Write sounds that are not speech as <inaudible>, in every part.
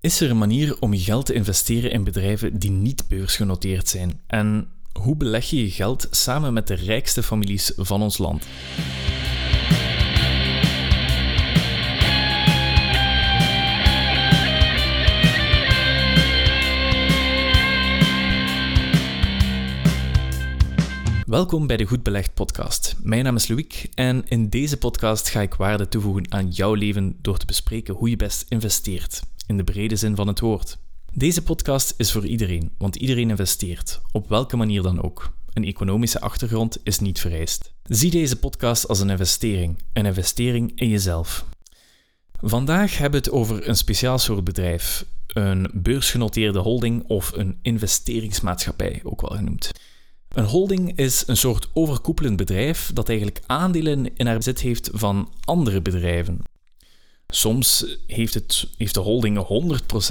Is er een manier om je geld te investeren in bedrijven die niet beursgenoteerd zijn? En hoe beleg je je geld samen met de rijkste families van ons land? Welkom bij de Goed Belegd podcast. Mijn naam is Louis en in deze podcast ga ik waarde toevoegen aan jouw leven door te bespreken hoe je best investeert, in de brede zin van het woord. Deze podcast is voor iedereen, want iedereen investeert, op welke manier dan ook. Een economische achtergrond is niet vereist. Zie deze podcast als een investering, een investering in jezelf. Vandaag hebben we het over een speciaal soort bedrijf, een beursgenoteerde holding of een investeringsmaatschappij, ook wel genoemd. Een holding is een soort overkoepelend bedrijf dat eigenlijk aandelen in haar bezit heeft van andere bedrijven. Soms heeft, het, heeft de holding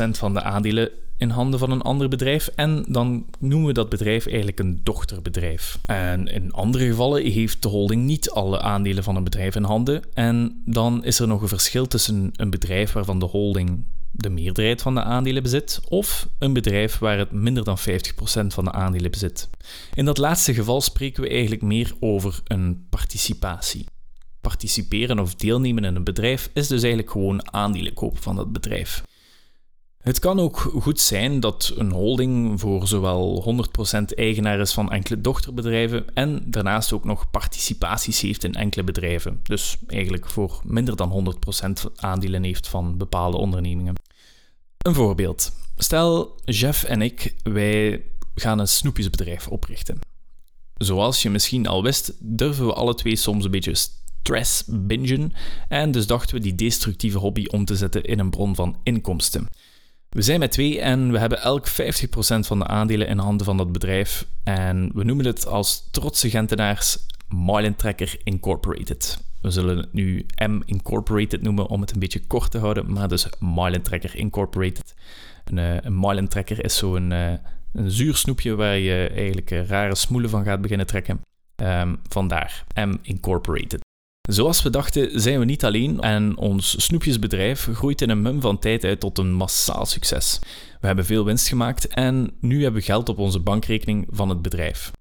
100% van de aandelen in handen van een ander bedrijf en dan noemen we dat bedrijf eigenlijk een dochterbedrijf. En in andere gevallen heeft de holding niet alle aandelen van een bedrijf in handen en dan is er nog een verschil tussen een bedrijf waarvan de holding de meerderheid van de aandelen bezit, of een bedrijf waar het minder dan 50% van de aandelen bezit. In dat laatste geval spreken we eigenlijk meer over een participatie. Participeren of deelnemen in een bedrijf is dus eigenlijk gewoon aandelen kopen van dat bedrijf. Het kan ook goed zijn dat een holding voor zowel 100% eigenaar is van enkele dochterbedrijven en daarnaast ook nog participaties heeft in enkele bedrijven. Dus eigenlijk voor minder dan 100% aandelen heeft van bepaalde ondernemingen. Een voorbeeld. Stel, Jeff en ik, wij gaan een snoepjesbedrijf oprichten. Zoals je misschien al wist, durven we alle twee soms een beetje stress bingen en dus dachten we die destructieve hobby om te zetten in een bron van inkomsten. We zijn met twee en we hebben elk 50% van de aandelen in handen van dat bedrijf en we noemen het als trotse Gentenaars Marlin Tracker Incorporated. We zullen het nu M Incorporated noemen om het een beetje kort te houden, maar dus Marlin Tracker Incorporated. Een, uh, een Tracker is zo'n uh, een zuur snoepje waar je eigenlijk uh, rare smoelen van gaat beginnen trekken. Um, vandaar M Incorporated. Zoals we dachten, zijn we niet alleen en ons snoepjesbedrijf groeit in een mum van tijd uit tot een massaal succes. We hebben veel winst gemaakt en nu hebben we geld op onze bankrekening van het bedrijf.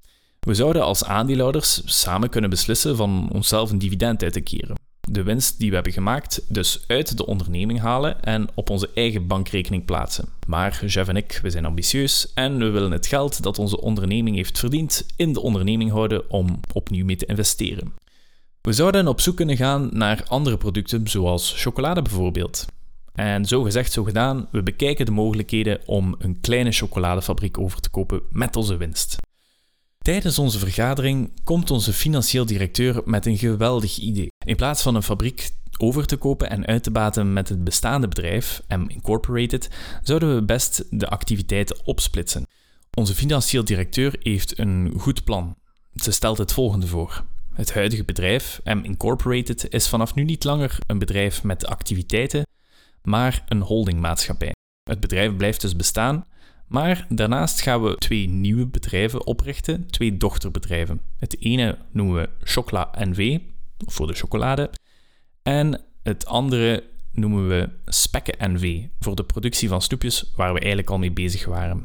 We zouden als aandeelhouders samen kunnen beslissen van onszelf een dividend uit te keren. De winst die we hebben gemaakt dus uit de onderneming halen en op onze eigen bankrekening plaatsen. Maar Jeff en ik, we zijn ambitieus en we willen het geld dat onze onderneming heeft verdiend in de onderneming houden om opnieuw mee te investeren. We zouden op zoek kunnen gaan naar andere producten, zoals chocolade bijvoorbeeld. En zo gezegd, zo gedaan, we bekijken de mogelijkheden om een kleine chocoladefabriek over te kopen met onze winst. Tijdens onze vergadering komt onze financieel directeur met een geweldig idee. In plaats van een fabriek over te kopen en uit te baten met het bestaande bedrijf, M Incorporated, zouden we best de activiteiten opsplitsen. Onze financieel directeur heeft een goed plan. Ze stelt het volgende voor. Het huidige bedrijf, M Incorporated, is vanaf nu niet langer een bedrijf met activiteiten, maar een holdingmaatschappij. Het bedrijf blijft dus bestaan, maar daarnaast gaan we twee nieuwe bedrijven oprichten, twee dochterbedrijven. Het ene noemen we Chocla NV, voor de chocolade, en het andere noemen we Spekken NV, voor de productie van snoepjes, waar we eigenlijk al mee bezig waren.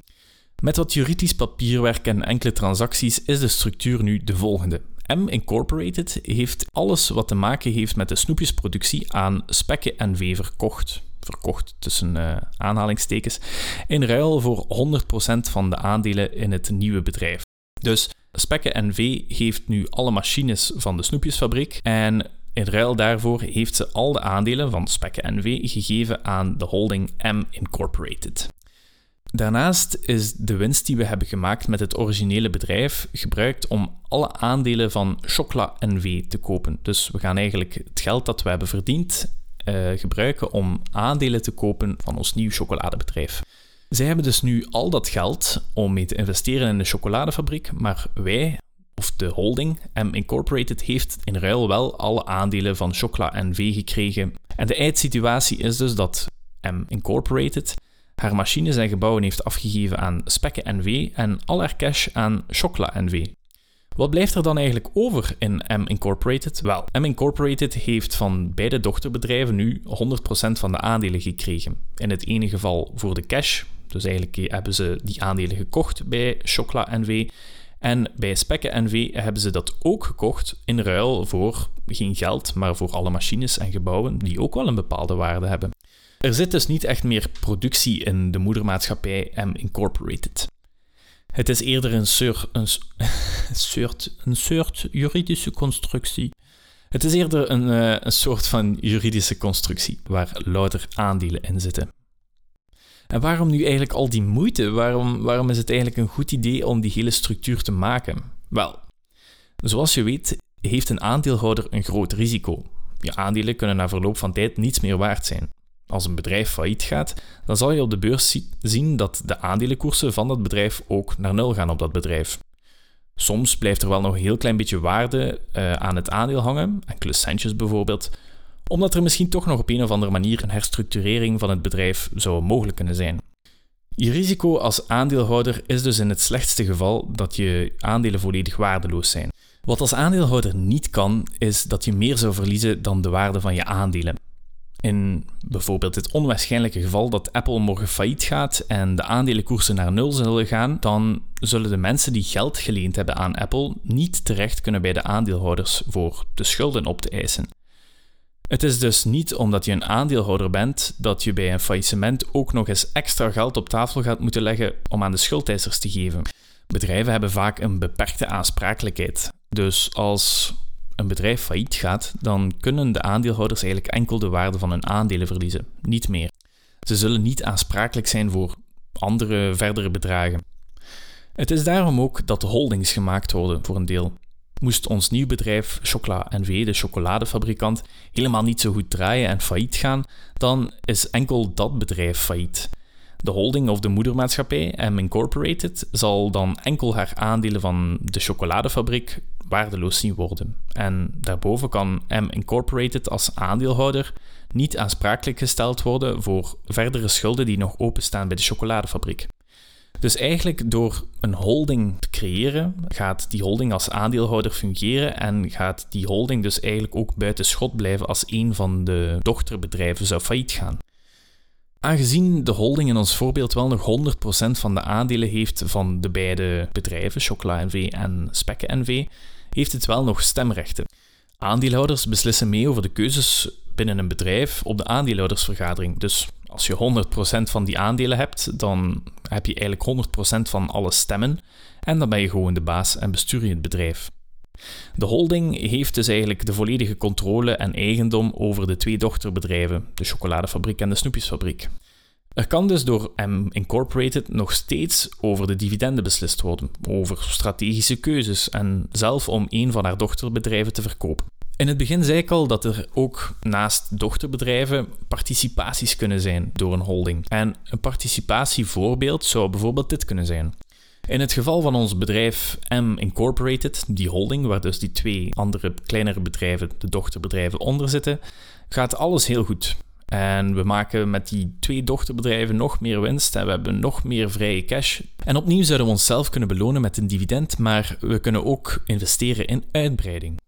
Met wat juridisch papierwerk en enkele transacties is de structuur nu de volgende. M Incorporated heeft alles wat te maken heeft met de snoepjesproductie aan Spekken NV verkocht verkocht tussen uh, aanhalingstekens, in ruil voor 100% van de aandelen in het nieuwe bedrijf. Dus Spekke NV heeft nu alle machines van de snoepjesfabriek en in ruil daarvoor heeft ze al de aandelen van Spekke NV gegeven aan de holding M Incorporated. Daarnaast is de winst die we hebben gemaakt met het originele bedrijf gebruikt om alle aandelen van Chocla NV te kopen. Dus we gaan eigenlijk het geld dat we hebben verdiend uh, gebruiken om aandelen te kopen van ons nieuw chocoladebedrijf. Zij hebben dus nu al dat geld om mee te investeren in de chocoladefabriek, maar wij, of de holding, M Incorporated, heeft in ruil wel alle aandelen van Chocla NV gekregen. En de eindsituatie is dus dat M Incorporated haar machines en gebouwen heeft afgegeven aan Spekke NV en al haar cash aan Chocla NV. Wat blijft er dan eigenlijk over in M Incorporated? Wel, M Incorporated heeft van beide dochterbedrijven nu 100% van de aandelen gekregen. In het ene geval voor de cash, dus eigenlijk hebben ze die aandelen gekocht bij Chocla NV. En bij Spekke NV hebben ze dat ook gekocht in ruil voor geen geld, maar voor alle machines en gebouwen die ook wel een bepaalde waarde hebben. Er zit dus niet echt meer productie in de moedermaatschappij M Incorporated. Het is eerder een soort, <laughs> een, soort, een soort juridische constructie. Het is eerder een, eh, een soort van juridische constructie waar louter aandelen in zitten. En waarom nu eigenlijk al die moeite? Waarom, waarom is het eigenlijk een goed idee om die hele structuur te maken? Wel, zoals je weet, heeft een aandeelhouder een groot risico. Je aandelen kunnen na verloop van tijd niets meer waard zijn. Als een bedrijf failliet gaat, dan zal je op de beurs zien dat de aandelenkoersen van dat bedrijf ook naar nul gaan op dat bedrijf. Soms blijft er wel nog een heel klein beetje waarde uh, aan het aandeel hangen, centjes bijvoorbeeld, omdat er misschien toch nog op een of andere manier een herstructurering van het bedrijf zou mogelijk kunnen zijn. Je risico als aandeelhouder is dus in het slechtste geval dat je aandelen volledig waardeloos zijn. Wat als aandeelhouder niet kan, is dat je meer zou verliezen dan de waarde van je aandelen. In bijvoorbeeld het onwaarschijnlijke geval dat Apple morgen failliet gaat en de aandelenkoersen naar nul zullen gaan, dan zullen de mensen die geld geleend hebben aan Apple niet terecht kunnen bij de aandeelhouders voor de schulden op te eisen. Het is dus niet omdat je een aandeelhouder bent dat je bij een faillissement ook nog eens extra geld op tafel gaat moeten leggen om aan de schuldeisers te geven. Bedrijven hebben vaak een beperkte aansprakelijkheid. Dus als een bedrijf failliet gaat, dan kunnen de aandeelhouders eigenlijk enkel de waarde van hun aandelen verliezen, niet meer. Ze zullen niet aansprakelijk zijn voor andere verdere bedragen. Het is daarom ook dat de holdings gemaakt worden voor een deel. Moest ons nieuw bedrijf Chocola NV, de chocoladefabrikant, helemaal niet zo goed draaien en failliet gaan, dan is enkel dat bedrijf failliet. De holding of de moedermaatschappij, M Incorporated, zal dan enkel haar aandelen van de chocoladefabriek waardeloos zien worden. En daarboven kan M Incorporated als aandeelhouder niet aansprakelijk gesteld worden voor verdere schulden die nog openstaan bij de chocoladefabriek. Dus eigenlijk door een holding te creëren, gaat die holding als aandeelhouder fungeren en gaat die holding dus eigenlijk ook buiten schot blijven als een van de dochterbedrijven zou failliet gaan. Aangezien de holding in ons voorbeeld wel nog 100% van de aandelen heeft van de beide bedrijven, Chocola NV en Spekke NV, heeft het wel nog stemrechten. Aandeelhouders beslissen mee over de keuzes binnen een bedrijf op de aandeelhoudersvergadering. Dus als je 100% van die aandelen hebt, dan heb je eigenlijk 100% van alle stemmen en dan ben je gewoon de baas en bestuur je het bedrijf. De holding heeft dus eigenlijk de volledige controle en eigendom over de twee dochterbedrijven, de chocoladefabriek en de snoepjesfabriek. Er kan dus door M Incorporated nog steeds over de dividenden beslist worden, over strategische keuzes en zelf om een van haar dochterbedrijven te verkopen. In het begin zei ik al dat er ook naast dochterbedrijven participaties kunnen zijn door een holding. En een participatievoorbeeld zou bijvoorbeeld dit kunnen zijn. In het geval van ons bedrijf M Incorporated, die holding, waar dus die twee andere kleinere bedrijven, de dochterbedrijven, onder zitten, gaat alles heel goed. En we maken met die twee dochterbedrijven nog meer winst en we hebben nog meer vrije cash. En opnieuw zouden we onszelf kunnen belonen met een dividend, maar we kunnen ook investeren in uitbreiding.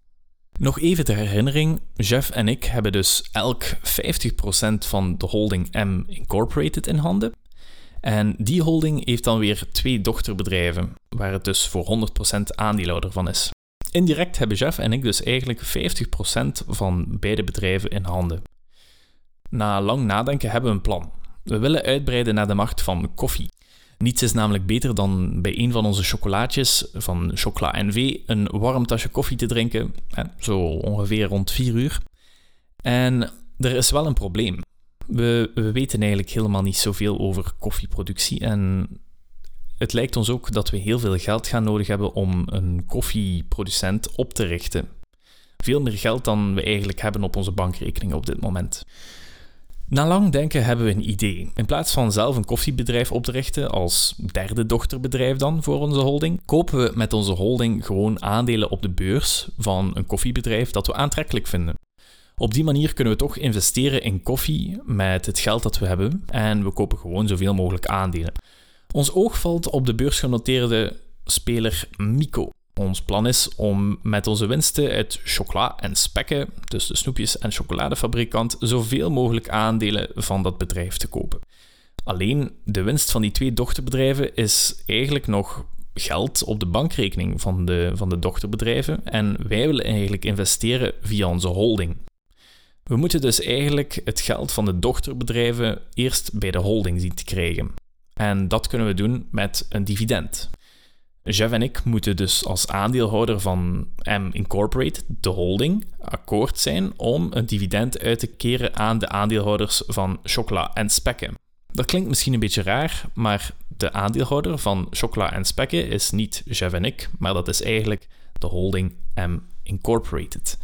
Nog even ter herinnering, Jeff en ik hebben dus elk 50% van de holding M Incorporated in handen. En die holding heeft dan weer twee dochterbedrijven, waar het dus voor 100% aandeelhouder van is. Indirect hebben Jeff en ik dus eigenlijk 50% van beide bedrijven in handen. Na lang nadenken hebben we een plan. We willen uitbreiden naar de markt van koffie. Niets is namelijk beter dan bij een van onze chocolaatjes van Chocola NV een warm tasje koffie te drinken, zo ongeveer rond 4 uur. En er is wel een probleem. We, we weten eigenlijk helemaal niet zoveel over koffieproductie en het lijkt ons ook dat we heel veel geld gaan nodig hebben om een koffieproducent op te richten. Veel meer geld dan we eigenlijk hebben op onze bankrekening op dit moment. Na lang denken hebben we een idee. In plaats van zelf een koffiebedrijf op te richten, als derde dochterbedrijf dan voor onze holding, kopen we met onze holding gewoon aandelen op de beurs van een koffiebedrijf dat we aantrekkelijk vinden. Op die manier kunnen we toch investeren in koffie met het geld dat we hebben en we kopen gewoon zoveel mogelijk aandelen. Ons oog valt op de beursgenoteerde speler Mico. Ons plan is om met onze winsten uit chocola en spekken, dus de snoepjes en chocoladefabrikant, zoveel mogelijk aandelen van dat bedrijf te kopen. Alleen de winst van die twee dochterbedrijven is eigenlijk nog geld op de bankrekening van de, van de dochterbedrijven en wij willen eigenlijk investeren via onze holding. We moeten dus eigenlijk het geld van de dochterbedrijven eerst bij de holding zien te krijgen. En dat kunnen we doen met een dividend. Jeff en ik moeten dus als aandeelhouder van M Incorporated, de holding, akkoord zijn om een dividend uit te keren aan de aandeelhouders van Chocola en Spekken. Dat klinkt misschien een beetje raar, maar de aandeelhouder van Chocola en Spekken is niet Jeff en ik, maar dat is eigenlijk de holding M Incorporated.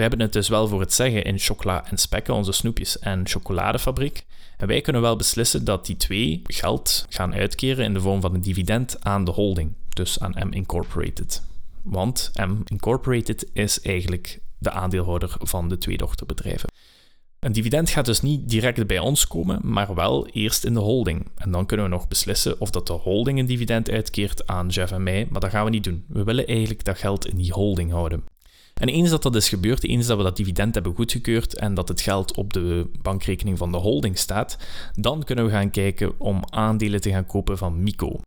We hebben het dus wel voor het zeggen in Chocola en Spekken, onze snoepjes en chocoladefabriek. En wij kunnen wel beslissen dat die twee geld gaan uitkeren in de vorm van een dividend aan de holding, dus aan M Incorporated. Want M Incorporated is eigenlijk de aandeelhouder van de twee dochterbedrijven. Een dividend gaat dus niet direct bij ons komen, maar wel eerst in de holding. En dan kunnen we nog beslissen of dat de holding een dividend uitkeert aan Jeff en mij, maar dat gaan we niet doen. We willen eigenlijk dat geld in die holding houden. En eens dat dat is gebeurd, eens dat we dat dividend hebben goedgekeurd en dat het geld op de bankrekening van de holding staat, dan kunnen we gaan kijken om aandelen te gaan kopen van Mico.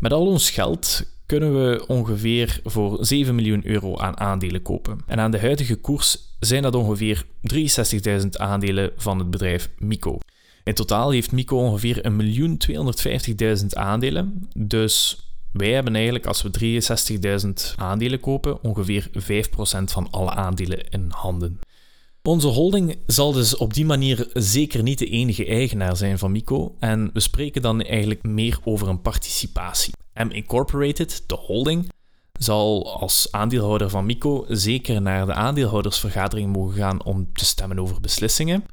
Met al ons geld kunnen we ongeveer voor 7 miljoen euro aan aandelen kopen. En aan de huidige koers zijn dat ongeveer 63.000 aandelen van het bedrijf Mico. In totaal heeft Mico ongeveer 1.250.000 aandelen. Dus wij hebben eigenlijk, als we 63.000 aandelen kopen, ongeveer 5% van alle aandelen in handen. Onze holding zal dus op die manier zeker niet de enige eigenaar zijn van Mico en we spreken dan eigenlijk meer over een participatie. M Incorporated, de holding, zal als aandeelhouder van Mico zeker naar de aandeelhoudersvergadering mogen gaan om te stemmen over beslissingen.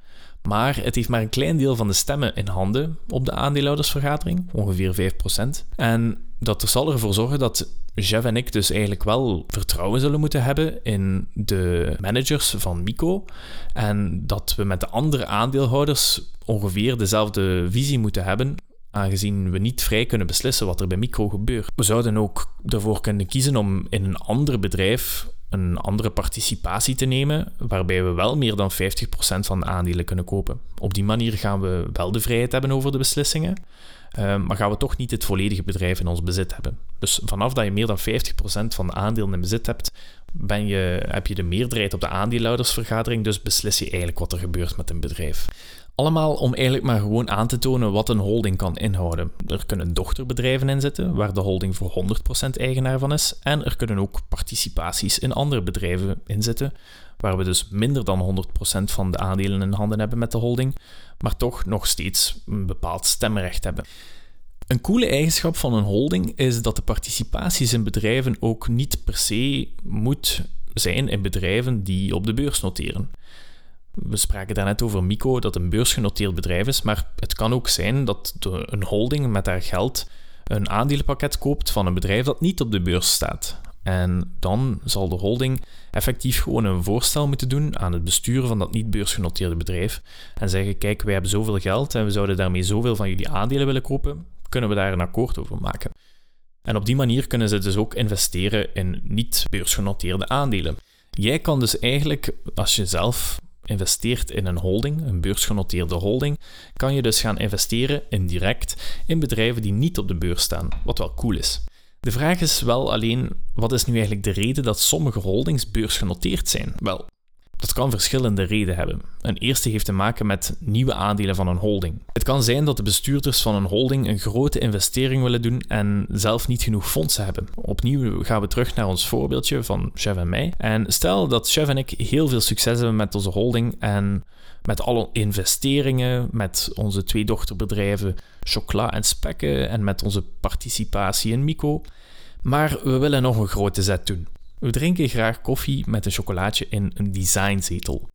Maar het heeft maar een klein deel van de stemmen in handen op de aandeelhoudersvergadering, ongeveer 5%. En dat zal ervoor zorgen dat Jeff en ik dus eigenlijk wel vertrouwen zullen moeten hebben in de managers van Mico. En dat we met de andere aandeelhouders ongeveer dezelfde visie moeten hebben aangezien we niet vrij kunnen beslissen wat er bij Micro gebeurt. We zouden ook ervoor kunnen kiezen om in een ander bedrijf een andere participatie te nemen, waarbij we wel meer dan 50% van de aandelen kunnen kopen. Op die manier gaan we wel de vrijheid hebben over de beslissingen, ehm, maar gaan we toch niet het volledige bedrijf in ons bezit hebben. Dus vanaf dat je meer dan 50% van de aandelen in bezit hebt, ben je, heb je de meerderheid op de aandeelhoudersvergadering, dus beslis je eigenlijk wat er gebeurt met een bedrijf. Allemaal om eigenlijk maar gewoon aan te tonen wat een holding kan inhouden. Er kunnen dochterbedrijven in zitten, waar de holding voor 100% eigenaar van is. En er kunnen ook participaties in andere bedrijven in zitten, waar we dus minder dan 100% van de aandelen in handen hebben met de holding, maar toch nog steeds een bepaald stemrecht hebben. Een coole eigenschap van een holding is dat de participaties in bedrijven ook niet per se moet zijn in bedrijven die op de beurs noteren. We spraken daarnet over Mico, dat een beursgenoteerd bedrijf is, maar het kan ook zijn dat een holding met haar geld een aandelenpakket koopt van een bedrijf dat niet op de beurs staat. En dan zal de holding effectief gewoon een voorstel moeten doen aan het bestuur van dat niet beursgenoteerde bedrijf en zeggen: Kijk, wij hebben zoveel geld en we zouden daarmee zoveel van jullie aandelen willen kopen, kunnen we daar een akkoord over maken? En op die manier kunnen ze dus ook investeren in niet beursgenoteerde aandelen. Jij kan dus eigenlijk, als je zelf investeert in een holding, een beursgenoteerde holding, kan je dus gaan investeren indirect in bedrijven die niet op de beurs staan, wat wel cool is. De vraag is wel alleen, wat is nu eigenlijk de reden dat sommige holdings beursgenoteerd zijn? Wel, dat kan verschillende redenen hebben. Een eerste heeft te maken met nieuwe aandelen van een holding. Het kan zijn dat de bestuurders van een holding een grote investering willen doen en zelf niet genoeg fondsen hebben. Opnieuw gaan we terug naar ons voorbeeldje van Chef en mij. En stel dat Chef en ik heel veel succes hebben met onze holding en met alle investeringen, met onze twee dochterbedrijven Chocola en Spekken en met onze participatie in Mico. Maar we willen nog een grote zet doen. We drinken graag koffie met een chocolaatje in een designzetel.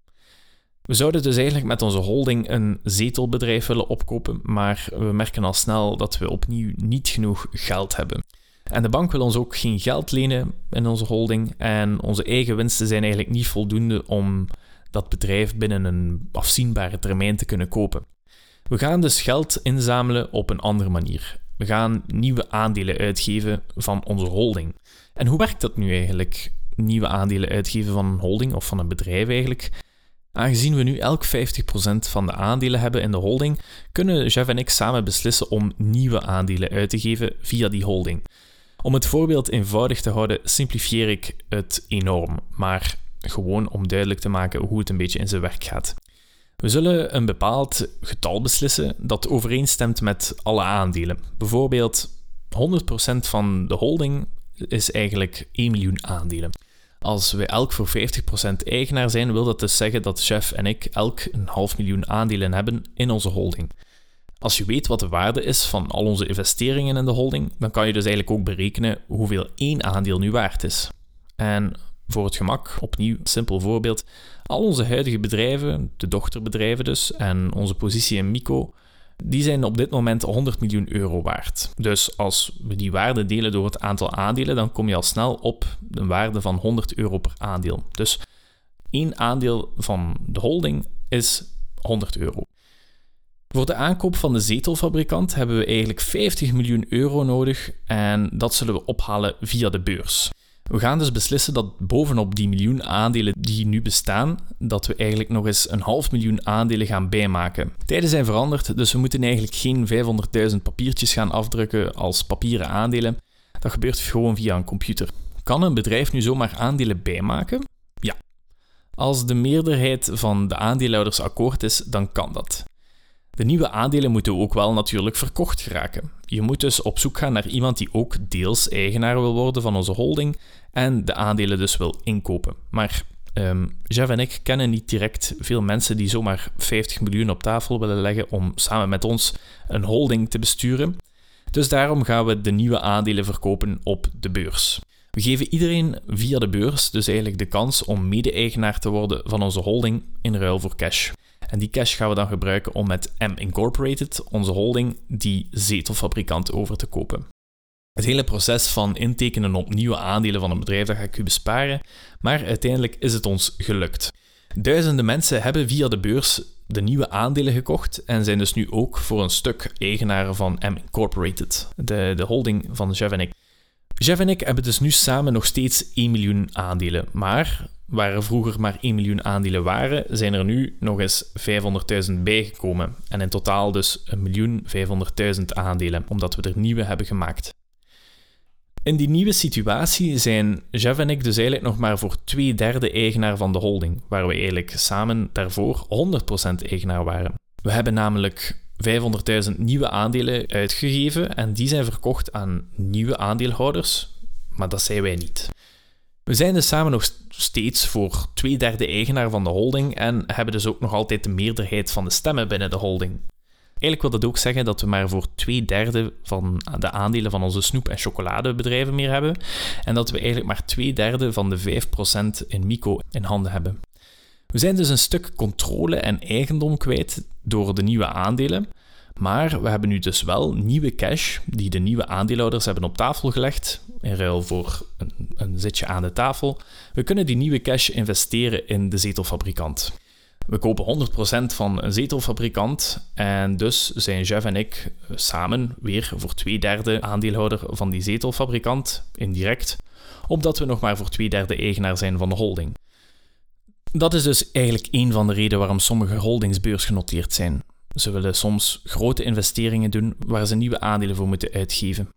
We zouden dus eigenlijk met onze holding een zetelbedrijf willen opkopen, maar we merken al snel dat we opnieuw niet genoeg geld hebben. En de bank wil ons ook geen geld lenen in onze holding en onze eigen winsten zijn eigenlijk niet voldoende om dat bedrijf binnen een afzienbare termijn te kunnen kopen. We gaan dus geld inzamelen op een andere manier. We gaan nieuwe aandelen uitgeven van onze holding. En hoe werkt dat nu eigenlijk? Nieuwe aandelen uitgeven van een holding of van een bedrijf eigenlijk? Aangezien we nu elk 50% van de aandelen hebben in de holding, kunnen Jeff en ik samen beslissen om nieuwe aandelen uit te geven via die holding. Om het voorbeeld eenvoudig te houden, simplifieer ik het enorm, maar gewoon om duidelijk te maken hoe het een beetje in zijn werk gaat. We zullen een bepaald getal beslissen dat overeenstemt met alle aandelen. Bijvoorbeeld 100% van de holding is eigenlijk 1 miljoen aandelen. Als we elk voor 50% eigenaar zijn, wil dat dus zeggen dat Chef en ik elk een half miljoen aandelen hebben in onze holding. Als je weet wat de waarde is van al onze investeringen in de holding, dan kan je dus eigenlijk ook berekenen hoeveel één aandeel nu waard is. En voor het gemak, opnieuw, simpel voorbeeld, al onze huidige bedrijven, de dochterbedrijven dus, en onze positie in Mico, die zijn op dit moment 100 miljoen euro waard. Dus als we die waarde delen door het aantal aandelen, dan kom je al snel op een waarde van 100 euro per aandeel. Dus één aandeel van de holding is 100 euro. Voor de aankoop van de zetelfabrikant hebben we eigenlijk 50 miljoen euro nodig en dat zullen we ophalen via de beurs. We gaan dus beslissen dat bovenop die miljoen aandelen die nu bestaan, dat we eigenlijk nog eens een half miljoen aandelen gaan bijmaken. Tijden zijn veranderd, dus we moeten eigenlijk geen 500.000 papiertjes gaan afdrukken als papieren aandelen. Dat gebeurt gewoon via een computer. Kan een bedrijf nu zomaar aandelen bijmaken? Ja. Als de meerderheid van de aandeelhouders akkoord is, dan kan dat. De nieuwe aandelen moeten ook wel natuurlijk verkocht geraken. Je moet dus op zoek gaan naar iemand die ook deels eigenaar wil worden van onze holding en de aandelen dus wil inkopen. Maar um, Jeff en ik kennen niet direct veel mensen die zomaar 50 miljoen op tafel willen leggen om samen met ons een holding te besturen. Dus daarom gaan we de nieuwe aandelen verkopen op de beurs. We geven iedereen via de beurs dus eigenlijk de kans om mede-eigenaar te worden van onze holding in ruil voor cash. En die cash gaan we dan gebruiken om met M Incorporated, onze holding, die zetelfabrikant over te kopen. Het hele proces van intekenen op nieuwe aandelen van een bedrijf, dat ga ik u besparen, maar uiteindelijk is het ons gelukt. Duizenden mensen hebben via de beurs de nieuwe aandelen gekocht en zijn dus nu ook voor een stuk eigenaren van M Incorporated, de, de holding van Jeff en ik. Jeff en ik hebben dus nu samen nog steeds 1 miljoen aandelen, maar Waar er vroeger maar 1 miljoen aandelen waren, zijn er nu nog eens 500.000 bijgekomen. En in totaal dus 1.500.000 aandelen, omdat we er nieuwe hebben gemaakt. In die nieuwe situatie zijn Jeff en ik dus eigenlijk nog maar voor twee derde eigenaar van de holding, waar we eigenlijk samen daarvoor 100% eigenaar waren. We hebben namelijk 500.000 nieuwe aandelen uitgegeven en die zijn verkocht aan nieuwe aandeelhouders, maar dat zijn wij niet. We zijn dus samen nog steeds voor twee derde eigenaar van de holding en hebben dus ook nog altijd de meerderheid van de stemmen binnen de holding. Eigenlijk wil dat ook zeggen dat we maar voor twee derde van de aandelen van onze snoep- en chocoladebedrijven meer hebben en dat we eigenlijk maar twee derde van de 5% in Mico in handen hebben. We zijn dus een stuk controle en eigendom kwijt door de nieuwe aandelen, maar we hebben nu dus wel nieuwe cash die de nieuwe aandeelhouders hebben op tafel gelegd, in ruil voor een, een zitje aan de tafel. We kunnen die nieuwe cash investeren in de zetelfabrikant. We kopen 100% van een zetelfabrikant en dus zijn Jeff en ik samen weer voor twee derde aandeelhouder van die zetelfabrikant, indirect, omdat we nog maar voor twee derde eigenaar zijn van de holding. Dat is dus eigenlijk een van de redenen waarom sommige holdings beursgenoteerd zijn. Ze willen soms grote investeringen doen waar ze nieuwe aandelen voor moeten uitgeven.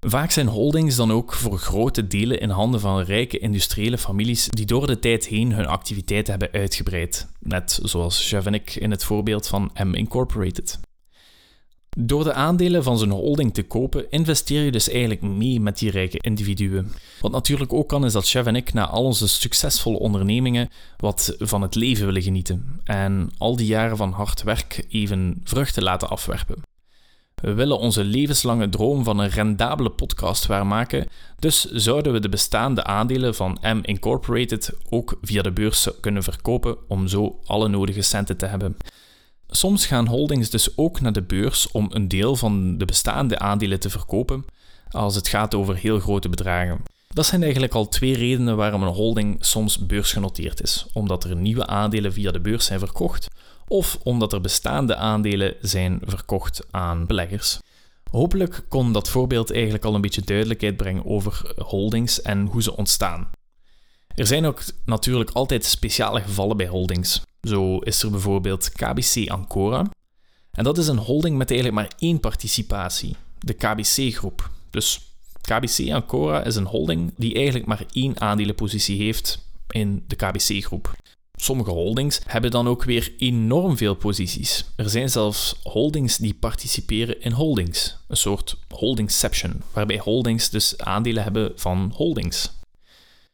Vaak zijn holdings dan ook voor grote delen in handen van rijke industriële families die door de tijd heen hun activiteiten hebben uitgebreid, net zoals Jeff en ik in het voorbeeld van M Incorporated. Door de aandelen van zijn holding te kopen, investeer je dus eigenlijk mee met die rijke individuen. Wat natuurlijk ook kan, is dat Chef en ik na al onze succesvolle ondernemingen wat van het leven willen genieten en al die jaren van hard werk even vruchten laten afwerpen. We willen onze levenslange droom van een rendabele podcast waarmaken, dus zouden we de bestaande aandelen van M Incorporated ook via de beurs kunnen verkopen om zo alle nodige centen te hebben. Soms gaan holdings dus ook naar de beurs om een deel van de bestaande aandelen te verkopen als het gaat over heel grote bedragen. Dat zijn eigenlijk al twee redenen waarom een holding soms beursgenoteerd is: omdat er nieuwe aandelen via de beurs zijn verkocht of omdat er bestaande aandelen zijn verkocht aan beleggers. Hopelijk kon dat voorbeeld eigenlijk al een beetje duidelijkheid brengen over holdings en hoe ze ontstaan. Er zijn ook natuurlijk altijd speciale gevallen bij holdings. Zo is er bijvoorbeeld KBC Ancora. En dat is een holding met eigenlijk maar één participatie, de KBC-groep. Dus KBC Ancora is een holding die eigenlijk maar één aandelenpositie heeft in de KBC-groep. Sommige holdings hebben dan ook weer enorm veel posities. Er zijn zelfs holdings die participeren in holdings, een soort holdingception, waarbij holdings dus aandelen hebben van holdings.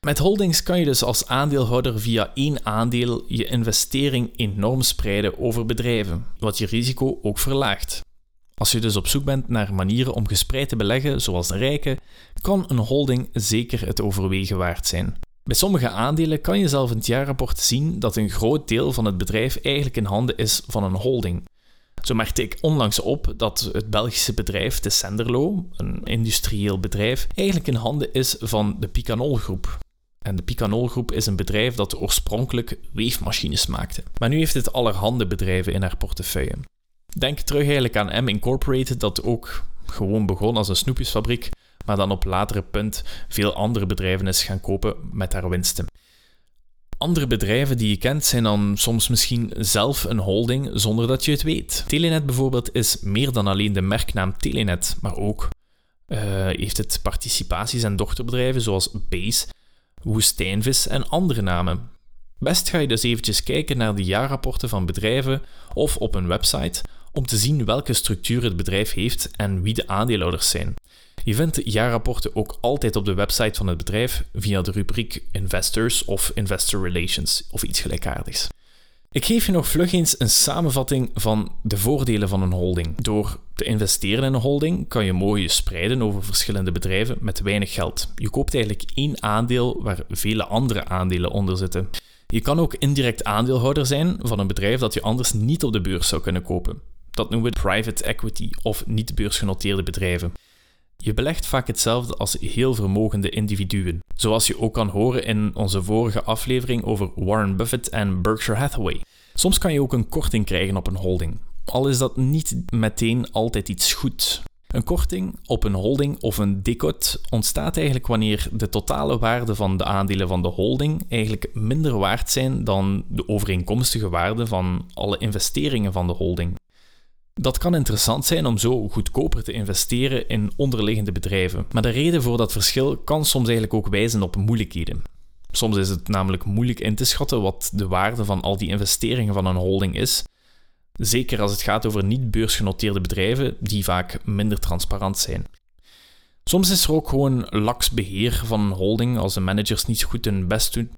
Met holdings kan je dus als aandeelhouder via één aandeel je investering enorm spreiden over bedrijven, wat je risico ook verlaagt. Als je dus op zoek bent naar manieren om gespreid te beleggen, zoals de rijken, kan een holding zeker het overwegen waard zijn. Bij sommige aandelen kan je zelf in het jaarrapport zien dat een groot deel van het bedrijf eigenlijk in handen is van een holding. Zo merkte ik onlangs op dat het Belgische bedrijf de Senderlo, een industrieel bedrijf, eigenlijk in handen is van de Picanol Groep. En de Picanol Groep is een bedrijf dat oorspronkelijk weefmachines maakte. Maar nu heeft het allerhande bedrijven in haar portefeuille. Denk terug eigenlijk aan M Incorporated, dat ook gewoon begon als een snoepjesfabriek, maar dan op latere punt veel andere bedrijven is gaan kopen met haar winsten. Andere bedrijven die je kent zijn dan soms misschien zelf een holding zonder dat je het weet. Telenet bijvoorbeeld is meer dan alleen de merknaam Telenet, maar ook uh, heeft het participaties en dochterbedrijven zoals Base, Woestijnvis en andere namen. Best ga je dus eventjes kijken naar de jaarrapporten van bedrijven of op een website om te zien welke structuur het bedrijf heeft en wie de aandeelhouders zijn. Je vindt de jaarrapporten ook altijd op de website van het bedrijf via de rubriek Investors of Investor Relations of iets gelijkaardigs. Ik geef je nog vlug eens een samenvatting van de voordelen van een holding. Door te investeren in een holding kan je mooi spreiden over verschillende bedrijven met weinig geld. Je koopt eigenlijk één aandeel waar vele andere aandelen onder zitten. Je kan ook indirect aandeelhouder zijn van een bedrijf dat je anders niet op de beurs zou kunnen kopen. Dat noemen we private equity of niet beursgenoteerde bedrijven. Je belegt vaak hetzelfde als heel vermogende individuen, zoals je ook kan horen in onze vorige aflevering over Warren Buffett en Berkshire Hathaway. Soms kan je ook een korting krijgen op een holding, al is dat niet meteen altijd iets goeds. Een korting op een holding of een decot ontstaat eigenlijk wanneer de totale waarde van de aandelen van de holding eigenlijk minder waard zijn dan de overeenkomstige waarde van alle investeringen van de holding. Dat kan interessant zijn om zo goedkoper te investeren in onderliggende bedrijven, maar de reden voor dat verschil kan soms eigenlijk ook wijzen op moeilijkheden. Soms is het namelijk moeilijk in te schatten wat de waarde van al die investeringen van een holding is, zeker als het gaat over niet beursgenoteerde bedrijven die vaak minder transparant zijn. Soms is er ook gewoon laks beheer van een holding als de managers niet goed hun best doen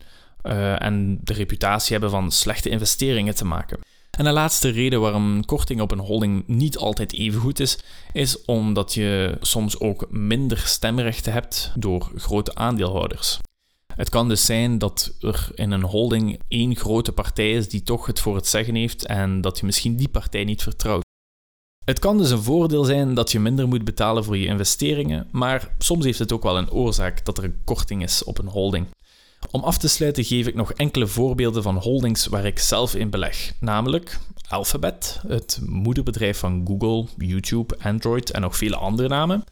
uh, en de reputatie hebben van slechte investeringen te maken. En de laatste reden waarom korting op een holding niet altijd even goed is, is omdat je soms ook minder stemrechten hebt door grote aandeelhouders. Het kan dus zijn dat er in een holding één grote partij is die toch het voor het zeggen heeft en dat je misschien die partij niet vertrouwt. Het kan dus een voordeel zijn dat je minder moet betalen voor je investeringen, maar soms heeft het ook wel een oorzaak dat er een korting is op een holding. Om af te sluiten geef ik nog enkele voorbeelden van holdings waar ik zelf in beleg, namelijk Alphabet, het moederbedrijf van Google, YouTube, Android en nog vele andere namen.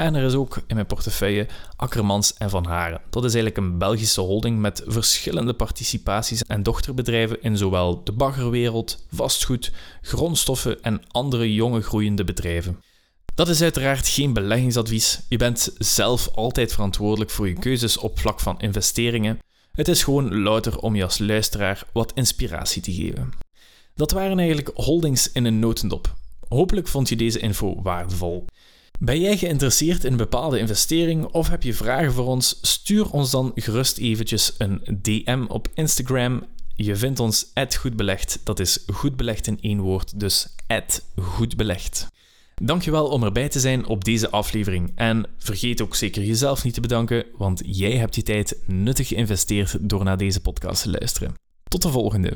En er is ook in mijn portefeuille Akkermans en Van Haren. Dat is eigenlijk een Belgische holding met verschillende participaties en dochterbedrijven in zowel de baggerwereld, vastgoed, grondstoffen en andere jonge groeiende bedrijven. Dat is uiteraard geen beleggingsadvies. Je bent zelf altijd verantwoordelijk voor je keuzes op vlak van investeringen. Het is gewoon louter om je als luisteraar wat inspiratie te geven. Dat waren eigenlijk holdings in een notendop. Hopelijk vond je deze info waardevol. Ben jij geïnteresseerd in een bepaalde investering of heb je vragen voor ons? Stuur ons dan gerust eventjes een DM op Instagram. Je vindt ons goedbelegd. Dat is goedbelegd in één woord, dus goedbelegd. Dankjewel om erbij te zijn op deze aflevering. En vergeet ook zeker jezelf niet te bedanken, want jij hebt je tijd nuttig geïnvesteerd door naar deze podcast te luisteren. Tot de volgende.